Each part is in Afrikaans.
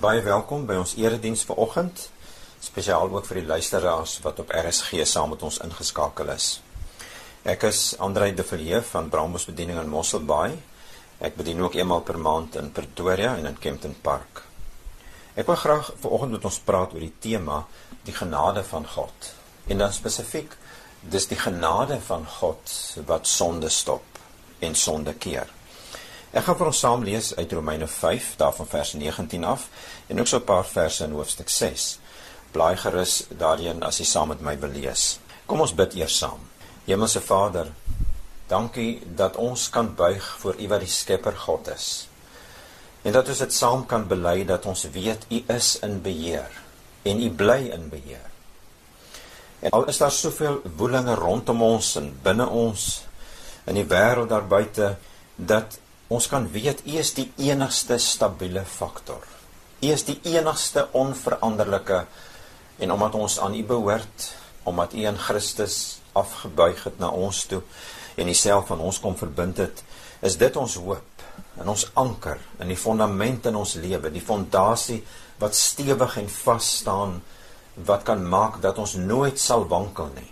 Baie welkom by ons erediens vanoggend. Spesiaal ook vir die luisteraars wat op RSG saam met ons ingeskakel is. Ek is Andrei de Villiers van Brambos Bediening in Mosselbaai. Ek bedien ook eenmal per maand in Pretoria en in Kempton Park. Ek wil graag vanoggend met ons praat oor die tema die genade van God. En dan spesifiek dis die genade van God wat sonde stop en sonde keer. Ek gaan vir ons saam lees uit Romeine 5 daarvan vers 19 af en ook so 'n paar verse in hoofstuk 6. Blaai gerus daarin as jy saam met my wil lees. Kom ons bid eers saam. Hemelse Vader, dankie dat ons kan buig voor U wat die Skepper God is. En dat ons dit saam kan bely dat ons weet U is in beheer en U bly in beheer. En al is daar soveel woelinge rondom ons en binne ons in die wêreld daar buite dat Ons kan weet U is die enigste stabiele faktor. U is die enigste onveranderlike en omdat ons aan U behoort, omdat U in Christus afgebuig het na ons toe en Uself aan ons kom verbind het, is dit ons hoop en ons anker in die fondament in ons lewe, die fondasie wat stewig en vas staan wat kan maak dat ons nooit sal wankel nie.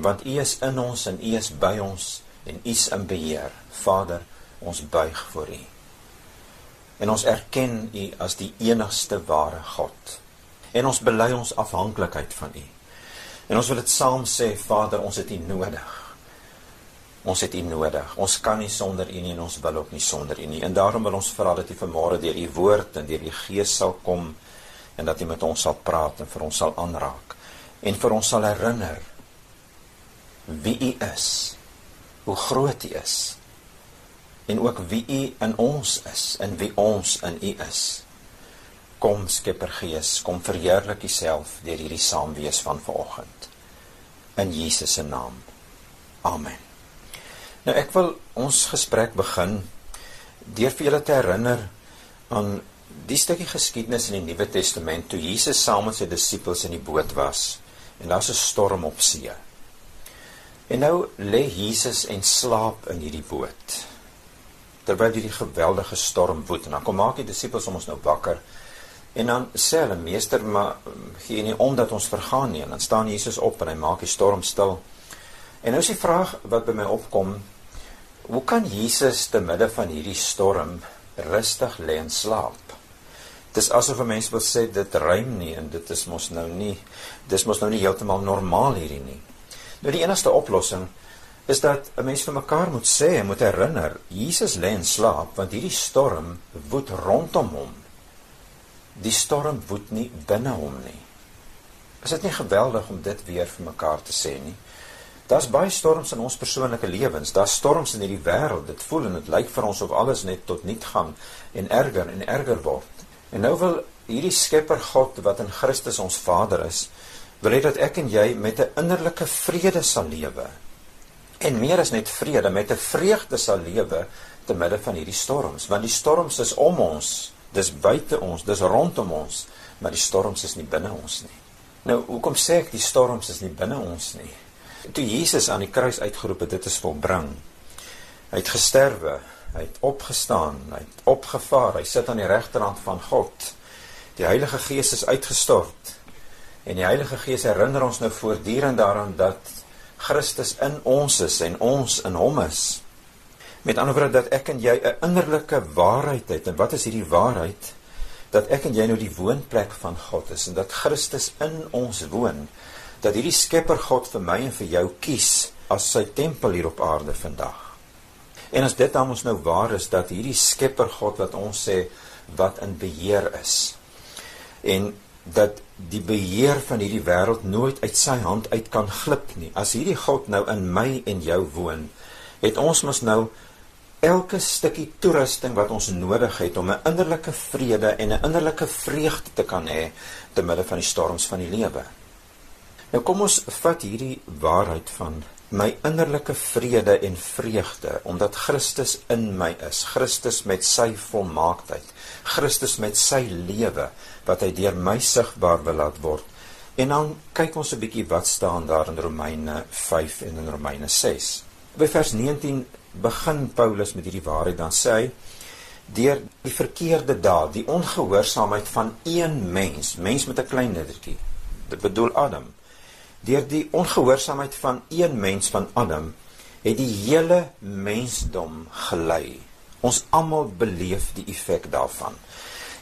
Want U is in ons en U is by ons en U is in beheer. Vader, ons buig voor U. En ons erken U as die enigste ware God. En ons bely ons afhanklikheid van U. En ons wil dit saam sê, Vader, ons het U nodig. Ons het U nodig. Ons kan nie sonder U nie en ons wil ook nie sonder U nie. En daarom wil ons vra dat U vanmôre deur U woord en deur U Gees sal kom en dat U met ons sal praat en vir ons sal aanraak en vir ons sal herinner wie U is. Hoe groot U is en ook wie u in ons is en wie ons in u is. Kom Skepper Gees, kom verheerlik u self deur hierdie saamwees van vanoggend. In Jesus se naam. Amen. Nou ek wil ons gesprek begin deur vir julle te herinner aan die stukkie geskiedenis in die Nuwe Testament toe Jesus saam met sy disippels in die boot was en daar's 'n storm op see. En nou lê Jesus en slaap in hierdie boot terwyl hierdie geweldige storm woed. En dan kom maak die disippels om ons nou wakker en dan sê hulle meester maar gee nie om dat ons vergaan nie. En dan staan Jesus op en hy maak die storm stil. En nou is die vraag wat by my opkom hoe kan Jesus te midde van hierdie storm rustig lê en slaap? Dis asof 'n mens wil sê dit rym nie en dit is mos nou nie dis mos nou nie heeltemal normaal hierdie nie. Nou die enigste oplossing is dat 'n mens vir mekaar moet sê en moet herinner, Jesus lê in slaap want hierdie storm woed rondom hom. Die storm woed nie binne hom nie. Is dit nie geweldig om dit weer vir mekaar te sê nie? Daar's baie storms in ons persoonlike lewens. Daar's storms in hierdie wêreld. Dit voel en dit lyk vir ons of alles net tot niet gaan en erger en erger word. En nou wil hierdie Skepper God wat in Christus ons Vader is, wil hê dat ek en jy met 'n innerlike vrede sal lewe en meer as net vrede met 'n vreugde sal lewe te midde van hierdie storms. Want die storms is om ons dis buite ons dis rondom ons maar die storms is nie binne ons nie. Nou hoekom sê ek die storms is nie binne ons nie? Toe Jesus aan die kruis uitgeroep het dit is volbring. Hy het gesterwe hy het opgestaan hy het opgevaar hy sit aan die regterhand van God. Die Heilige Gees is uitgestort. En die Heilige Gees herinner ons nou voortdurend daaraan dat Christus in ons is en ons in hom is. Met ander woorde dat ek en jy 'n innerlike waarheid het. En wat is hierdie waarheid? Dat ek en jy nou die woonplek van God is en dat Christus in ons woon. Dat hierdie Skepper God vir my en vir jou kies as sy tempel hier op aarde vandag. En as dit dan ons nou waar is dat hierdie Skepper God wat ons sê wat in beheer is. En dat die beheer van hierdie wêreld nooit uit sy hand uit kan glip nie. As hierdie God nou in my en jou woon, het ons mos nou elke stukkie toerusting wat ons nodig het om 'n innerlike vrede en 'n innerlike vreugde te kan hê te midde van die storms van die lewe. Nou kom ons vat hierdie waarheid van my innerlike vrede en vreugde omdat Christus in my is. Christus met sy volmaaktheid. Christus met sy lewe wat hy deur my sigbaar wil laat word. En dan kyk ons 'n bietjie wat staan daar in Romeine 5 en in Romeine 6. By vers 19 begin Paulus met hierdie waarheid dan sê hy deur die verkeerde daad, die ongehoorsaamheid van een mens, mens met 'n klein lettertjie. Dit bedoel Adam. Deur die ongehoorsaamheid van een mens van Adam het die hele mensdom gelei. Ons almal beleef die effek daarvan.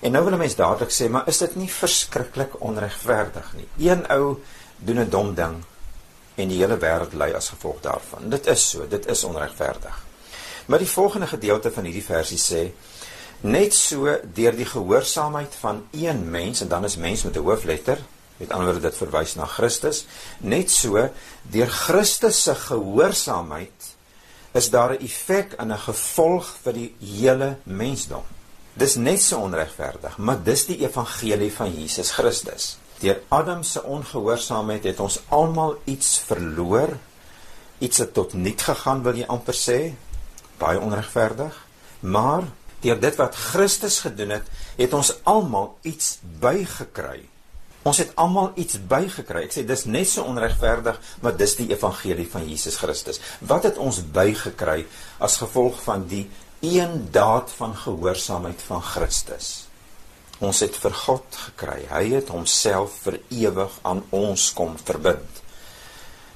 En nou wil 'n mens dadelik sê, maar is dit nie verskriklik onregverdig nie? Een ou doen 'n dom ding en die hele wêreld ly as gevolg daarvan. Dit is so, dit is onregverdig. Maar die volgende gedeelte van hierdie versie sê net so deur die gehoorsaamheid van een mens en dan is mens met 'n hoofletter, met ander woorde dit verwys na Christus, net so deur Christus se gehoorsaamheid is daar 'n effek en 'n gevolg vir die hele mensdom. Dis net so onregverdig, maar dis die evangelie van Jesus Christus. Deur Adam se ongehoorsaamheid het ons almal iets verloor. Iets het tot niet gegaan, wil jy amper sê. Baie onregverdig. Maar deur dit wat Christus gedoen het, het ons almal iets bygekry. Ons het almal iets bygekry. Ek sê dis net so onregverdig, maar dis die evangelie van Jesus Christus. Wat het ons bygekry as gevolg van die een daad van gehoorsaamheid van Christus? Ons het vir God gekry. Hy het homself vir ewig aan ons kom verbind.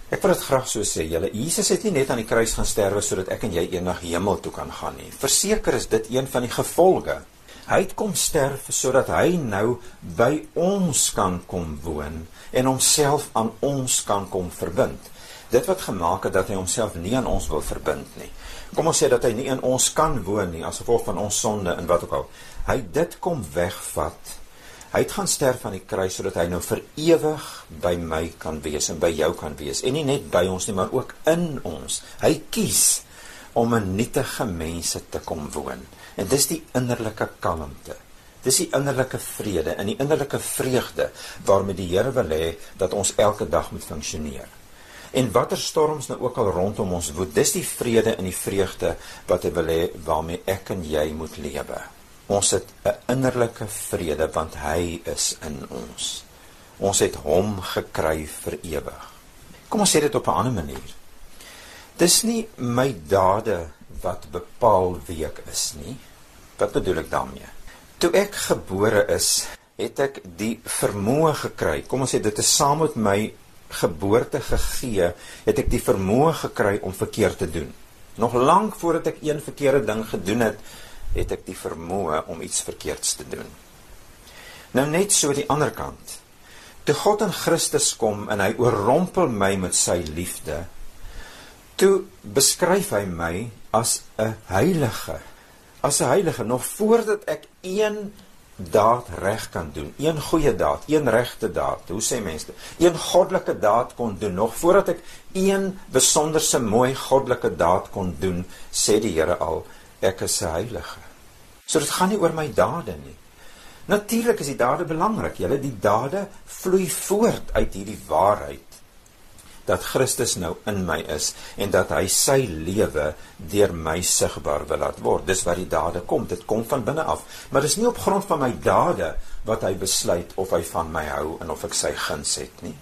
Ek wil dit graag so sê, julle Jesus het nie net aan die kruis gaan sterwe sodat ek en jy eendag hemel toe kan gaan nie. Verseker is dit een van die gevolge. Hy het kom sterf sodat hy nou by ons kan kom woon en homself aan ons kan kom verbind. Dit wat gemaak het dat hy homself nie aan ons wil verbind nie. Kom ons sê dat hy nie in ons kan woon nie as gevolg van ons sonde en wat ook al hy dit kom wegvat. Hy het gaan sterf aan die kruis sodat hy nou vir ewig by my kan wees en by jou kan wees en nie net by ons nie maar ook in ons. Hy kies om 'n nietige mense te kom woon. En dis die innerlike kalmte. Dis die innerlike vrede en die innerlike vreugde waarmee die Here wil hê dat ons elke dag moet funksioneer. En watter storms nou ook al rondom ons woed, dis die vrede en die vreugde wat hy wil hê waarmee ek en jy moet lewe. Ons het 'n innerlike vrede want hy is in ons. Ons het hom gekry vir ewig. Kom ons sê dit op 'n ander manier. Dis nie my dade wat bepaal wie ek is nie. Wat bedoel ek daarmee? Toe ek gebore is, het ek die vermoë gekry. Kom ons sê dit is saam met my geboorte gegee, het ek die vermoë gekry om verkeerd te doen. Nog lank voordat ek een verkeerde ding gedoen het, het ek die vermoë om iets verkeerds te doen. Nou net so die ander kant. Toe God in Christus kom en hy oorrompel my met sy liefde, toe beskryf hy my as 'n heilige. As 'n heilige nog voordat ek een daad reg kan doen, een goeie daad, een regte daad. Hoe sê mense? Een goddelike daad kon doen nog voordat ek een besonderse mooi goddelike daad kon doen, sê die Here al ek is 'n heilige. So dit gaan nie oor my dade nie. Natuurlik is die dade belangrik. Julle die dade vloei voort uit hierdie waarheid dat Christus nou in my is en dat hy sy lewe deur my sigbaar wil laat word. Dis waar die dade kom. Dit kom van binne af. Maar dis nie op grond van my dade wat hy besluit of hy van my hou en of ek sy guns het nie.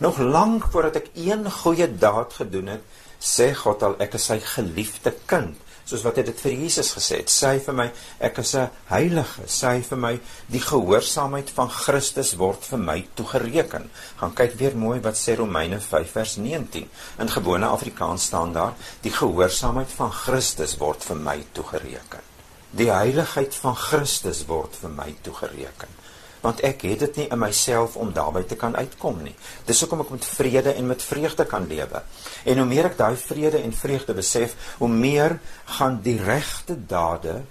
Nog lank voordat ek een goeie daad gedoen het, sê God al ek is sy geliefde kind soos wat hy dit vir Jesus gesê het. Sê vir my, ek is 'n heilige. Sê vir my, die gehoorsaamheid van Christus word vir my toegereken. Gaan kyk weer mooi wat sê Romeine 5 vers 19. In gewone Afrikaans staan daar, die gehoorsaamheid van Christus word vir my toegereken. Die heiligheid van Christus word vir my toegereken want ek het dit nie in myself om daarby te kan uitkom nie. Dis hoekom ek met vrede en met vreugde kan lewe. En hoe meer ek daai vrede en vreugde besef, hoe meer gaan die regte dade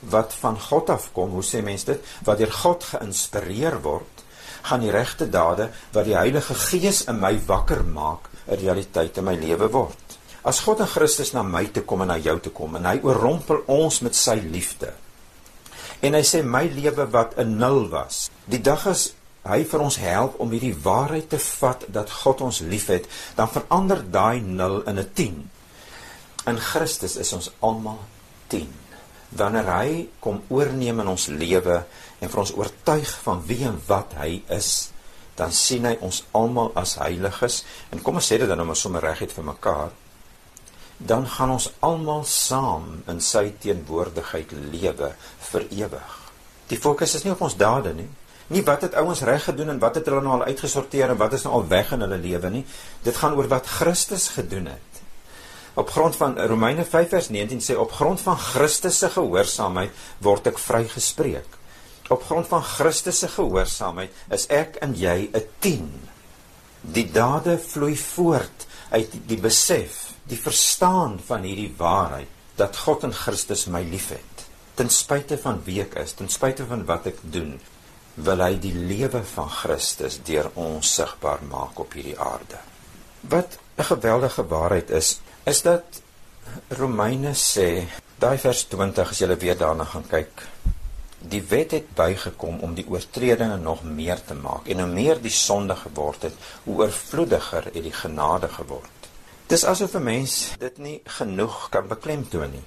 wat van God afkom, hoe sê mense dit, wat deur God geïnspireer word, gaan die regte dade wat die Heilige Gees in my wakker maak, 'n realiteit in my lewe word. As God in Christus na my toe kom en na jou toe kom en hy oorrompel ons met sy liefde, En hy sê my lewe wat 'n nul was. Die dag as hy vir ons help om hierdie waarheid te vat dat God ons liefhet, dan verander daai nul in 'n 10. In Christus is ons almal 10. Wanneer hy kom oorneem in ons lewe en vir ons oortuig van wie en wat hy is, dan sien hy ons almal as heiliges en kom ons sê dit dan nou maar sommer reguit vir mekaar. Dan gaan ons almal saam in sy teenwoordigheid lewe vir ewig. Die fokus is nie op ons dade nie. Nie wat het ouens reg gedoen en wat het hulle nou al uitgesorteer en wat is nou al weg in hulle lewe nie. Dit gaan oor wat Christus gedoen het. Op grond van Romeine 5 vers 19 sê op grond van Christus se gehoorsaamheid word ek vrygespreek. Op grond van Christus se gehoorsaamheid is ek en jy 'n 10. Die dade vloei voort uit die, besef, die verstaan van hierdie waarheid dat God in Christus my liefhet. Ten spyte van wie ek is, ten spyte van wat ek doen, wil hy die lewe van Christus deur ons sigbaar maak op hierdie aarde. Wat 'n geweldige waarheid is, is dat Romeine sê, daai vers 20 as jy weer daarna gaan kyk, die wet het bygekom om die oortredinge nog meer te maak en hoe meer die sonde geword het, hoe oorvloediger het die genade geword. Dis asof 'n mens dit nie genoeg kan beklemtoon nie.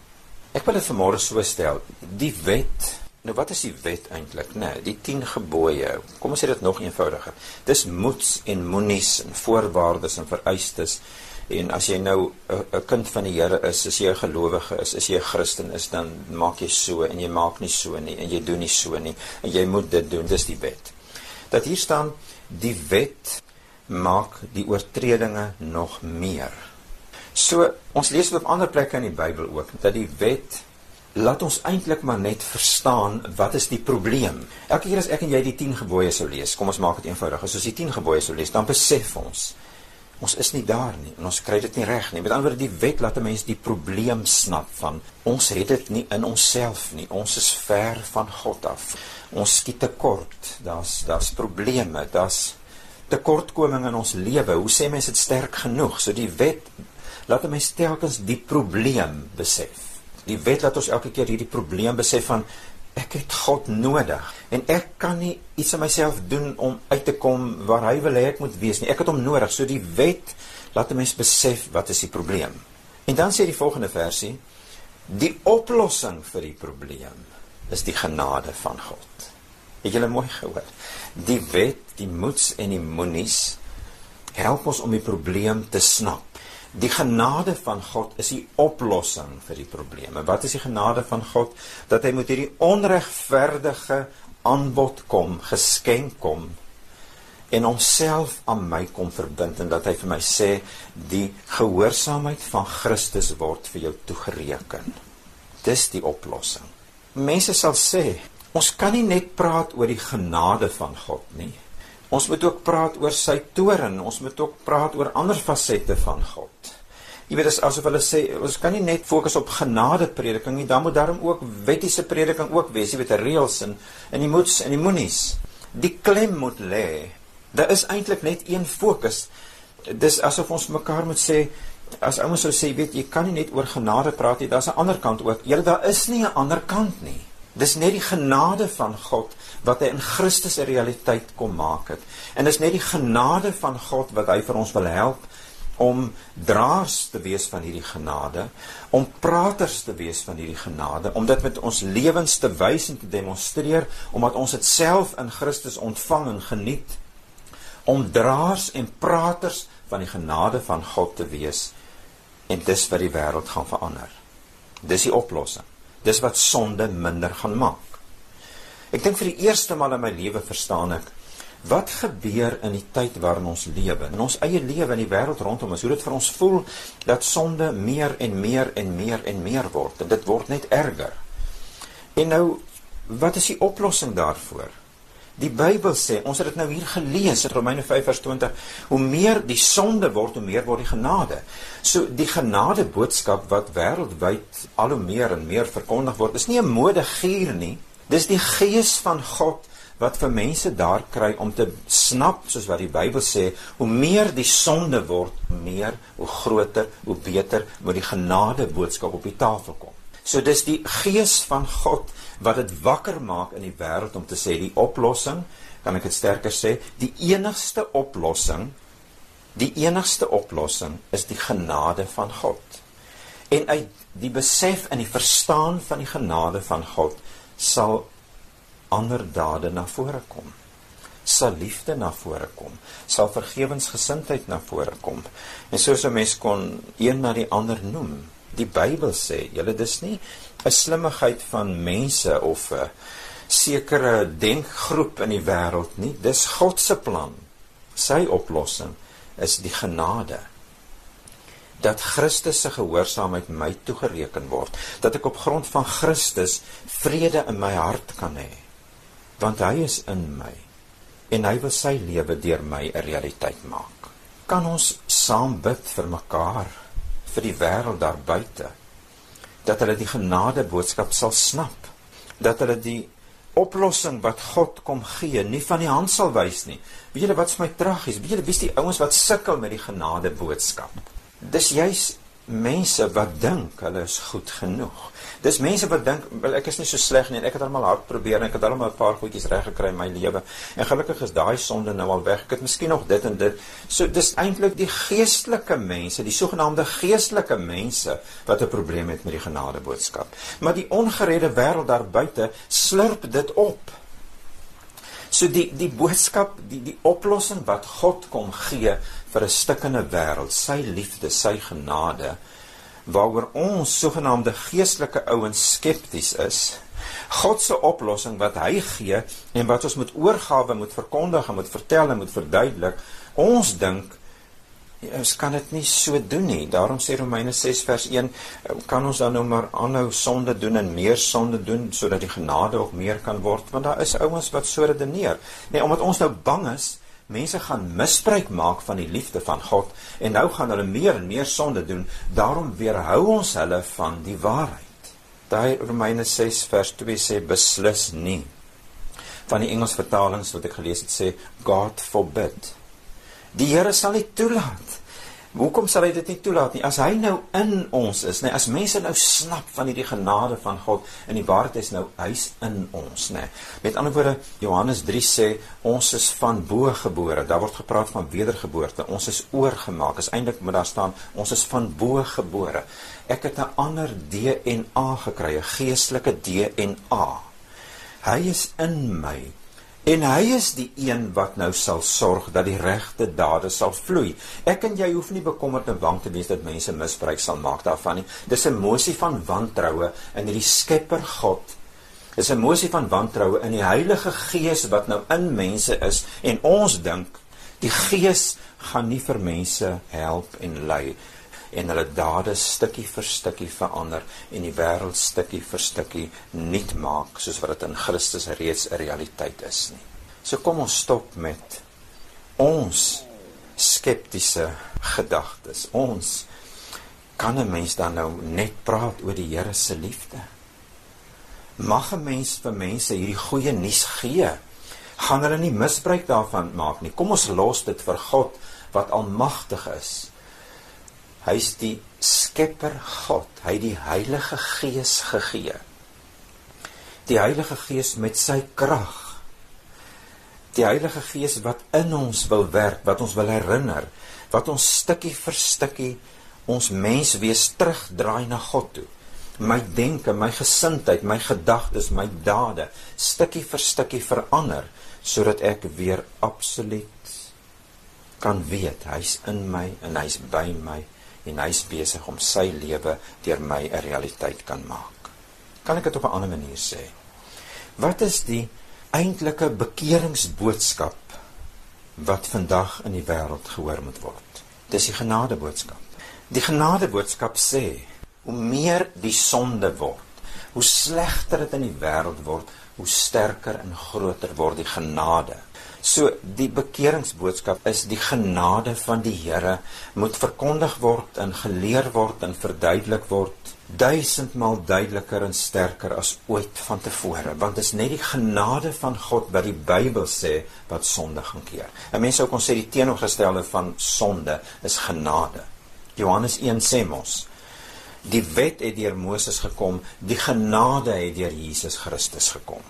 Ek wil dit vanmôre so stel, die wet Nou wat is die wet eintlik, né? Nee, die 10 gebooie. Kom ons sê dit nog eenvoudiger. Dis moets en moenies en voorwaardes en vereistes. En as jy nou 'n kind van die Here is, as jy 'n gelowige is, as jy 'n Christen is, dan maak jy so en jy maak nie so nie en jy doen nie so nie en jy moet dit doen. Dis die wet. Dat hier staan die wet maak die oortredinge nog meer. So ons lees dit op ander plekke in die Bybel ook dat die wet laat ons eintlik maar net verstaan wat is die probleem. Elke keer as ek en jy die 10 gebooie sou lees, kom ons maak dit eenvoudig. As ons die 10 gebooie sou lees, dan besef ons ons is nie daar nie en ons kry dit nie reg nie. Met ander woorde, die wet laat 'n mens die probleem snap van ons het dit nie in onsself nie. Ons is ver van God af. Ons skiet te kort. Daar's daar's probleme. Daar's tekortkominge in ons lewe. Hoe sê mense dit sterk genoeg? So die wet laat 'n mens telkens die probleem besef. Die wet laat ons elke keer hierdie probleem besef van ek het God nodig en ek kan nie iets aan myself doen om uit te kom waar hy wil hê ek moet wees nie. Ek het hom nodig. So die wet laat 'n mens besef wat is die probleem. En dan sê die volgende versie: Die oplossing vir die probleem is die genade van God. Het julle mooi gehoor? Die wet, die moets en die moenies help ons om die probleem te snap. Die genade van God is die oplossing vir die probleme. Wat is die genade van God? Dat hy met hierdie onregverdige aanbod kom, geskenk kom en homself aan my kom verbind en dat hy vir my sê die gehoorsaamheid van Christus word vir jou toegereken. Dis die oplossing. Mense sal sê, ons kan nie net praat oor die genade van God nie. Ons moet ook praat oor sy toorn, ons moet ook praat oor ander fasette van God. Jy weet as asof hulle sê ons kan nie net fokus op genade prediking nie, dan moet daarom ook wettiese prediking ook wees, jy weet, reëls en en die moets en die moenies. Die klem moet lê. Daar is eintlik net een fokus. Dis asof ons mekaar moet sê as ouens sou sê, weet jy, kan nie net oor genade praat nie, daar's 'n ander kant ook. Julle daar is nie 'n ander kant nie. Dis net die genade van God wat hy in Christus 'n realiteit kom maak het. En dis net die genade van God wat hy vir ons wil help om draers te wees van hierdie genade, om praters te wees van hierdie genade, om dit met ons lewens te wys en te demonstreer omdat ons dit self in Christus ontvang en geniet om draers en praters van die genade van God te wees en dis wat die wêreld gaan verander. Dis die oplossing. Dis wat sonde minder gaan maak. Ek dink vir die eerste maal in my lewe verstaan ek wat gebeur in die tyd waarin ons lewe. In ons eie lewe in die wêreld rondom ons, hoe dit vir ons voel dat sonde meer en meer en meer en meer word en dit word net erger. En nou wat is die oplossing daarvoor? Die Bybel sê, ons het dit nou hier gelees in Romeine 5 vers 20, hoe meer die sonde word, hoe meer word die genade. So die genade boodskap wat wêreldwyd al hoe meer en meer verkondig word, is nie 'n modegier nie. Dis die gees van God wat vir mense daar kry om te snap soos wat die Bybel sê, hoe meer die sonde word, meer, hoe groter, hoe beter moet die genade boodskap op die tafel kom. So dis die gees van God wat dit wakker maak in die wêreld om te sê die oplossing, kan ek dit sterker sê, die enigste oplossing, die enigste oplossing is die genade van God. En uit die besef en die verstaan van die genade van God sal ander dade na vore kom. sal liefde na vore kom, sal vergewensgesindheid na vore kom. En soos 'n mens kon een na die ander noem. Die Bybel sê, julle dis nie 'n slimmigheid van mense of 'n sekere denkgroep in die wêreld nie. Dis God se plan. Sy oplossing is die genade dat Christus se gehoorsaamheid my toegereken word, dat ek op grond van Christus vrede in my hart kan hê. Want hy is in my en hy wil sy lewe deur my 'n realiteit maak. Kan ons saam bid vir mekaar, vir die wêreld daar buite, dat hulle die genade boodskap sal snap, dat hulle die oplossing wat God kom gee, nie van die hand sal wys nie. Weet julle wat vir my tragies? Weet julle wie's die ouens wat sukkel met die genade boodskap? dis juis mense wat dink hulle is goed genoeg. Dis mense wat dink wel ek is nie so sleg nie en ek het almal hard probeer en ek het almal 'n paar goedjies reg gekry in my lewe. En gelukkig is daai sonde nou al weg. Ek het miskien nog dit en dit. So dis eintlik die geestelike mense, die sogenaamde geestelike mense wat 'n probleem het met die genade boodskap. Maar die ongeredde wêreld daar buite slurp dit op. So die die boodskap, die die oplossing wat God kom gee vir 'n stikkende wêreld, sy liefde, sy genade waaroor ons sogenaamde geestelike ouens skepties is. God se oplossing wat hy gee en wat ons moet oorgawe, moet verkondig en moet vertel en moet verduidelik. Ons dink ons kan dit nie so doen nie. Daarom sê Romeine 6 vers 1, kan ons dan nou maar aanhou sonde doen en meer sonde doen sodat die genade ook meer kan word, want daar is ouens wat so redeneer. Nee, omdat ons nou bang is mense gaan misbruik maak van die liefde van God en nou gaan hulle meer en meer sonde doen. Daarom weerhou ons hulle van die waarheid. Daai Romeine 6 vers 2 sê beslis nie. Van die Engels vertalings wat ek gelees het sê God forbid. Die Here sal nie toelaat Hoekom sal hy dit nie toelaat nie? As hy nou in ons is, nê, as mense nou snap van hierdie genade van God en die waarheid is nou hy's in ons, nê. Met ander woorde, Johannes 3 sê ons is van bo gebore. Daar word gepraat van wedergeboorte. Ons is oorgemaak. Is eintlik moet daar staan ons is van bo gebore. Ek het 'n ander DNA gekry, 'n geestelike DNA. Hy is in my. En hy is die een wat nou sal sorg dat die regte dade sal vloei. Ek en jy hoef nie bekommerd en bang te wees dat mense misbruik sal maak daarvan nie. Dis 'n emosie van wantroue in hierdie Skepper God. Dis 'n emosie van wantroue in die Heilige Gees wat nou in mense is en ons dink die Gees gaan nie vir mense help en lei en hulle dade stukkie vir stukkie verander en die wêreld stukkie vir stukkie nuut maak soos wat dit in Christus reeds 'n realiteit is nie. So kom ons stop met ons skeptiese gedagtes. Ons kan 'n mens dan nou net praat oor die Here se liefde. Mag 'n mens vir mense hierdie goeie nuus gee. Gaan hulle nie misbruik daarvan maak nie. Kom ons los dit vir God wat almagtig is Hy's die Skepper God. Hy het die Heilige Gees gegee. Die Heilige Gees met sy krag. Die Heilige Gees wat in ons wil werk, wat ons wil herinner, wat ons stukkie vir stukkie ons menswees terugdraai na God toe. My denke, my gesindheid, my gedagtes, my dade stukkie vir stukkie verander sodat ek weer absoluut kan weet hy's in my en hy's by my en hy's besig om sy lewe deur my 'n realiteit kan maak. Kan ek dit op 'n ander manier sê? Wat is die eintlike bekeringsboodskap wat vandag in die wêreld gehoor moet word? Dis die genadeboodskap. Die genadeboodskap sê hoe meer die sonde word, hoe slegter dit in die wêreld word, hoe sterker en groter word die genade So die bekeringsboodskap is die genade van die Here moet verkondig word en geleer word en verduidelik word duisendmal duideliker en sterker as ooit vantevore want dit is net die genade van God wat die Bybel sê wat sonde gaan keer. 'n Mens sou kon sê die teenoorgestelde van sonde is genade. Johannes 1 sê mos die wet het deur Moses gekom, die genade het deur Jesus Christus gekom.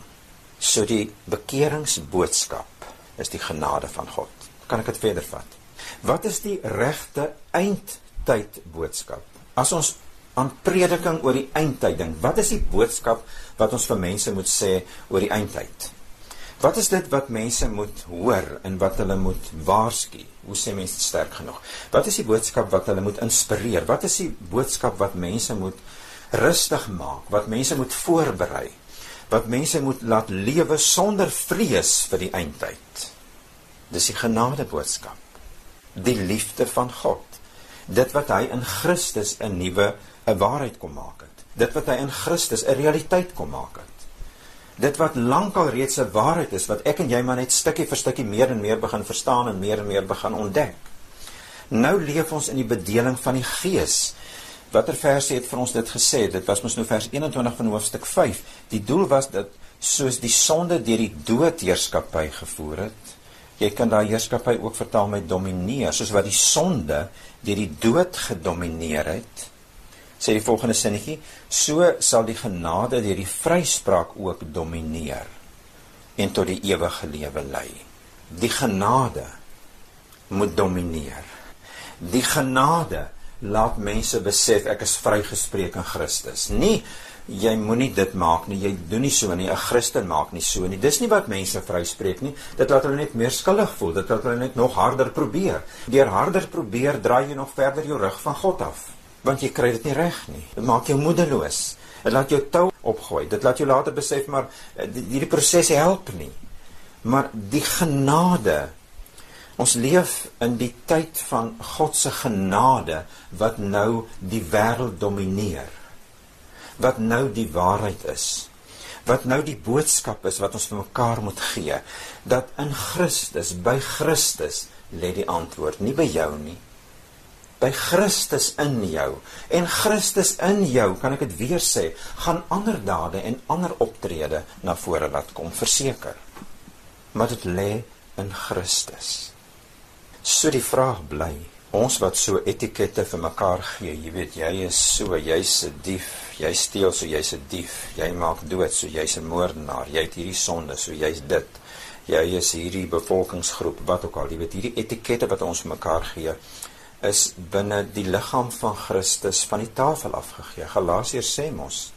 So die bekeringsboodskap is die genade van God. Kan ek dit verder vat? Wat is die regte eindtyd boodskap? As ons aan prediking oor die eindtyd dink, wat is die boodskap wat ons vir mense moet sê oor die eindtyd? Wat is dit wat mense moet hoor en wat hulle moet waarsku? Hoe sê mense dit sterk genoeg? Wat is die boodskap wat hulle moet inspireer? Wat is die boodskap wat mense moet rustig maak? Wat mense moet voorberei? Wat mense moet laat lewe sonder vrees vir die eindtyd? Dis die genade boodskap. Die liefde van God. Dit wat hy in Christus 'n nuwe 'n waarheid kom maak het. Dit wat hy in Christus 'n realiteit kom maak het dit wat lankal reeds 'n waarheid is wat ek en jy maar net stukkie vir stukkie meer en meer begin verstaan en meer en meer begin ontdek. Nou leef ons in die bedeling van die Gees. Watter versie het vir ons dit gesê? Dit was mos nou vers 21 van hoofstuk 5. Die doel was dat soos die sonde deur die dood heerskappy gevoer het, jy kan daai heerskappy ook vertaal met domineer, soos wat die sonde deur die dood gedomeineer het, sê die volgende sinnetjie so sal die genade deur die vryspraak ook domineer en tot die ewige lewe lei. Die genade moet domineer. Die genade laat mense besef ek is vrygespreek in Christus nie jy moenie dit maak nie jy doen nie so nie 'n Christen maak nie so nie dis nie wat mense vryspreek nie dit laat hulle net meer skuldig voel dit laat hulle net nog harder probeer deur harder probeer draai jy nog verder jou rug van God af want jy kry dit nie reg nie. Dit maak jou moedeloos. Dit laat jou tou opgooi. Dit laat jou later besef maar eh, hierdie proses help nie. Maar die genade ons leef in die tyd van God se genade wat nou die wêreld domineer. Wat nou die waarheid is. Wat nou die boodskap is wat ons vir mekaar moet gee dat in Christus, by Christus lê die antwoord, nie by jou nie by Christus in jou en Christus in jou kan ek dit weer sê gaan ander dade en ander optrede na vore laat kom verseker maar dit lê in Christus so die vraag bly ons wat so etikette vir mekaar gee jy weet jy is so jy's 'n dief jy steel so jy's 'n dief jy maak dood so jy's 'n moordenaar jy het hierdie sonde so jy's dit jy is hierdie bevolkingsgroep wat ook al jy weet hierdie etikette wat ons mekaar gee is binne die liggaam van Christus van die tafel afgegee. Galasiërs sê mos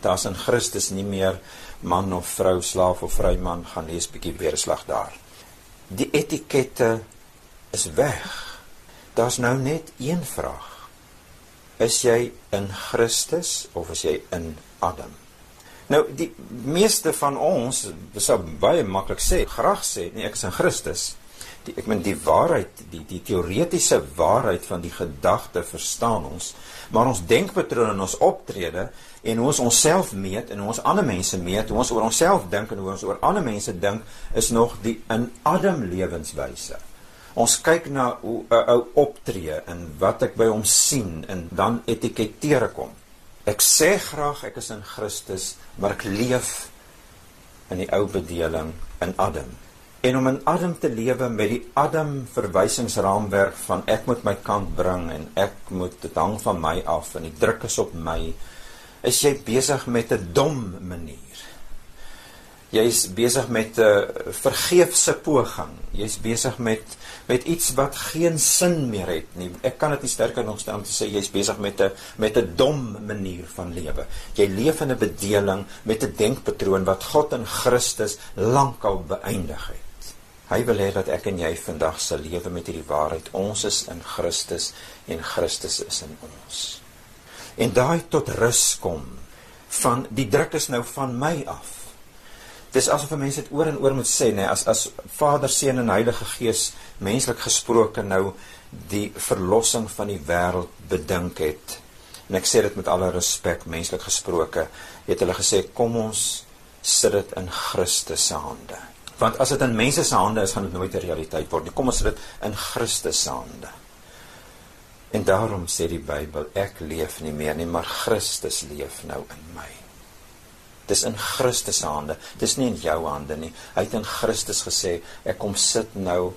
daar's in Christus nie meer man of vrou, slaaf of vryman gaan lees bietjie weerslag daar. Die etikette is weg. Daar's nou net een vraag. Is jy in Christus of is jy in Adam? Nou die meeste van ons sou baie maklik sê, graag sê, nee ek is in Christus die ek meen die waarheid die die teoretiese waarheid van die gedagte verstaan ons maar ons denkpatrone en ons optrede en hoe ons onsself meet en hoe ons ander mense meet hoe ons oor onsself dink en hoe ons oor ander mense dink is nog die in Adam lewenswyse ons kyk na hoe 'n ou optree en wat ek by hom sien en dan etiketeer ek hom ek sê graag ek is in Christus maar ek leef in die ou bedeling in Adam. En om in Adam te lewe met die Adam verwysingsraamwerk van ek moet my kant bring en ek moet dit hang van my af en die druk is op my is jy besig met 'n dom manier jy's besig met 'n vergeefse poging jy's besig met met iets wat geen sin meer het nie ek kan dit nie sterker nog stel om te sê jy's besig met 'n met 'n dom manier van lewe jy leef in 'n bedeling met 'n denkpatroon wat God in Christus lankal beëindig het Hy wil hê dat ek en jy vandag sal lewe met hierdie waarheid. Ons is in Christus en Christus is in ons. En daai tot rus kom van die druk is nou van my af. Dis asof mense dit oor en oor moet sê, nê, as as Vader, Seun en Heilige Gees menslik gesproke nou die verlossing van die wêreld bedink het. En ek sê dit met alle respek, menslik gesproke, het hulle gesê kom ons sit dit in Christus se hande. Want as dit in mense se hande is gaan dit nooit 'n realiteit word nie. Kom ons sit dit in Christus se hande. En daarom sê die Bybel ek leef nie meer nie maar Christus leef nou in my dis in Christus se hande dis nie in jou hande nie hy het in Christus gesê ek kom sit nou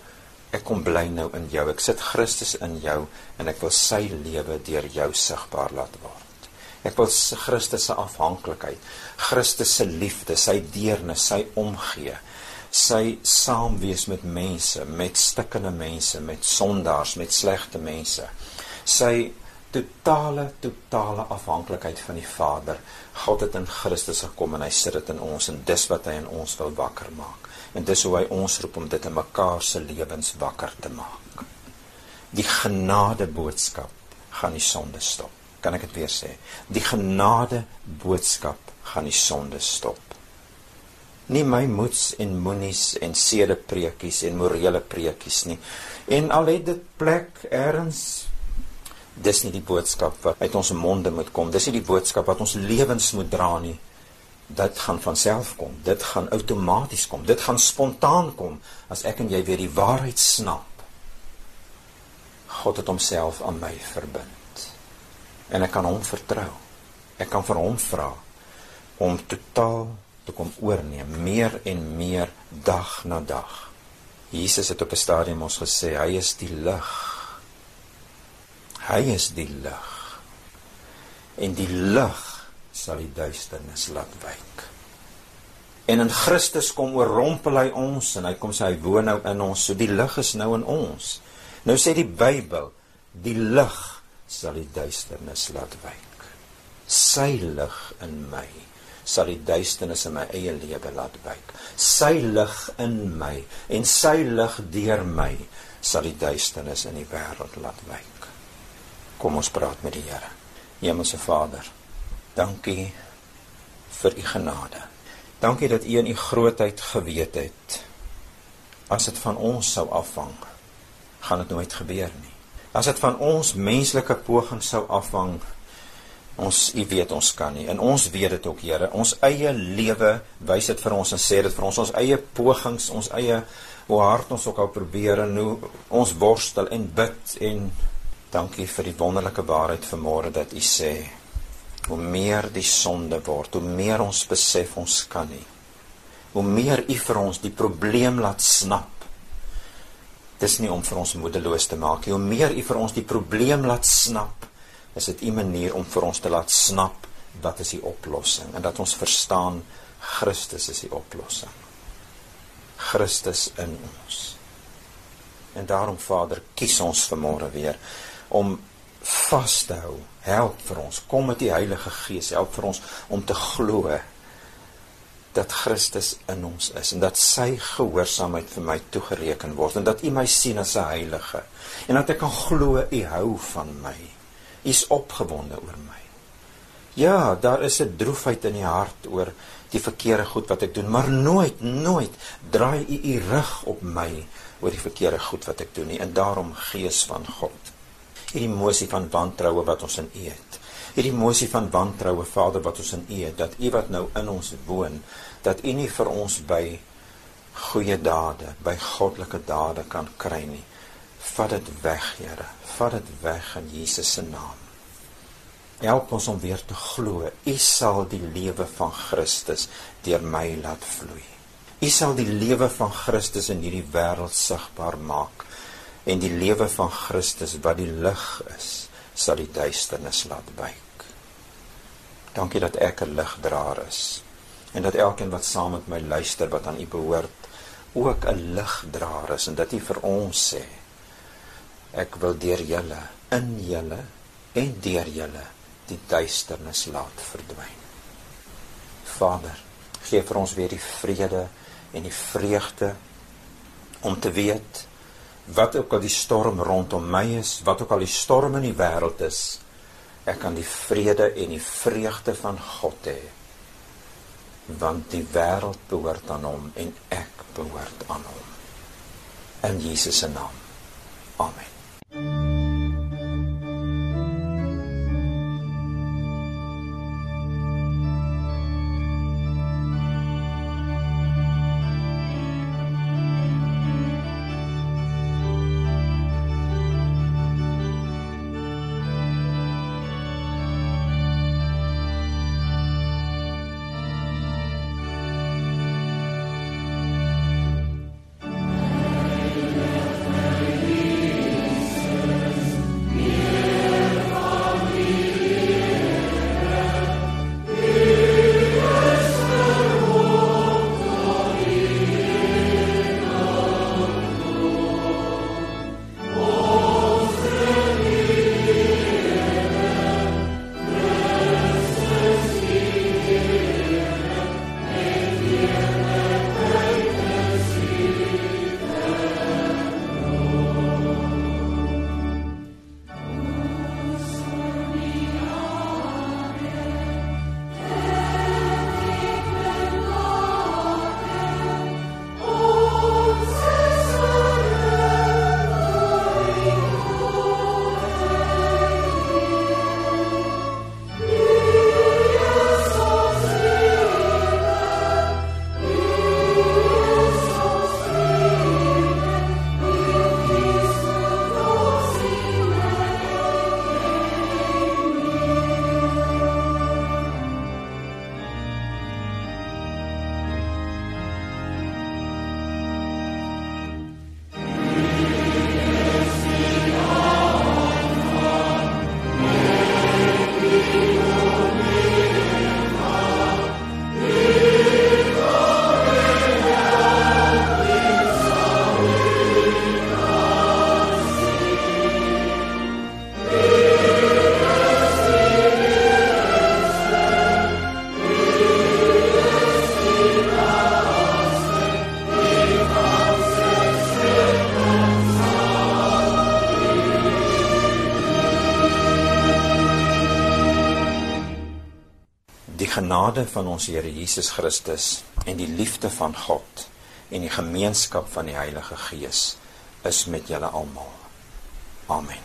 ek kom bly nou in jou ek sit Christus in jou en ek wil sy lewe deur jou sigbaar laat word ek wil Christus se afhanklikheid Christus se liefde sy deernis sy omgee sy saam wees met mense, met stikkende mense, met sondaars, met slegte mense. Sy totale totale afhanklikheid van die Vader. God het in Christus gekom en hy sit dit in ons en dis wat hy in ons wil wakker maak. En dis hoe hy ons roep om dit in mekaar se lewens wakker te maak. Die genade boodskap gaan die sonde stop. Kan ek dit weer sê? Die genade boodskap gaan die sonde stop. Nie my moets en moenies en sede preekies en morele preekies nie. En al het dit plek ergens dis nie die boodskap wat uit ons monde moet kom. Dis nie die boodskap wat ons lewens moet dra nie. Dit gaan van self kom. Dit gaan outomaties kom. Dit gaan spontaan kom as ek en jy weer die waarheid snap. God het homself aan my verbind. En ek kan hom vertrou. Ek kan vir hom vra om totaal te kom oorneem, meer en meer dag na dag. Jesus het op 'n stadium ons gesê hy is die lig Hy is die lig. En die lig sal die duisternis laat wyk. En in Christus kom oorrompel hy ons en hy kom sê hy woon nou in ons. So die lig is nou in ons. Nou sê die Bybel, die lig sal die duisternis laat wyk. Sy lig in my sal die duisternis in my eie lewe laat wyk. Sy lig in my en sy lig deur my sal die duisternis in die wêreld laat wyk. Kom ons praat met die Here. Hemelse Vader, dankie vir u genade. Dankie dat u in u grootheid geweet het. As dit van ons sou afhang, gaan dit nooit gebeur nie. As dit van ons menslike pogings sou afhang, ons u weet ons kan nie. En ons weet dit ook, Here. Ons eie lewe wys dit vir ons en sê dit vir ons. Ons eie pogings, ons eie hoe hard ons ook al probeer en hoe ons worstel en bid en Dankie vir die wonderlike waarheid vanmôre dat U sê hoe meer die sonde word, hoe meer ons besef ons kan nie. Hoe meer U vir ons die probleem laat snap. Dis nie om vir ons moedeloos te maak nie. Hoe meer U vir ons die probleem laat snap, is dit U manier om vir ons te laat snap wat is die oplossing en dat ons verstaan Christus is die oplossing. Christus in ons. En daarom Vader, kies ons vanmôre weer om vas te hou. Help vir ons. Kom met die Heilige Gees, help vir ons om te glo dat Christus in ons is en dat sy gehoorsaamheid vir my toegereken word en dat U my sien as 'n heilige en dat ek kan glo U hou van my. U is opgewonde oor my. Ja, daar is 'n droefheid in die hart oor die verkeerde goed wat ek doen, maar nooit, nooit draai U U rug op my oor die verkeerde goed wat ek doen nie. En daarom Gees van God, hierdie emosie van wantroue wat ons in U het. Hierdie emosie van wantroue, Vader, wat ons in U het, dat U wat nou in ons woon, dat U nie vir ons by goeie dade, by goddelike dade kan kry nie. Vat dit weg, Here. Vat dit weg in Jesus se naam. Help ons om weer te glo. U sal die lewe van Christus deur my laat vloei. U sal die lewe van Christus in hierdie wêreld sigbaar maak en die lewe van Christus wat die lig is, sal die duisternis laat wyk. Dankie dat ek 'n ligdraer is en dat elkeen wat saam met my luister wat aan U behoort ook 'n ligdraer is en dat U vir ons sê ek wil deur julle in julle en deur julle die duisternis laat verdwyn. Vader, gee vir ons weer die vrede en die vreugde om te weet wat ook al die storm rondom my is, wat ook al die storm in die wêreld is, ek kan die vrede en die vreugde van God hê. Want die wêreld behoort aan hom en ek behoort aan hom. In Jesus se naam. Amen. Genade van ons Here Jesus Christus en die liefde van God en die gemeenskap van die Heilige Gees is met julle almal. Amen.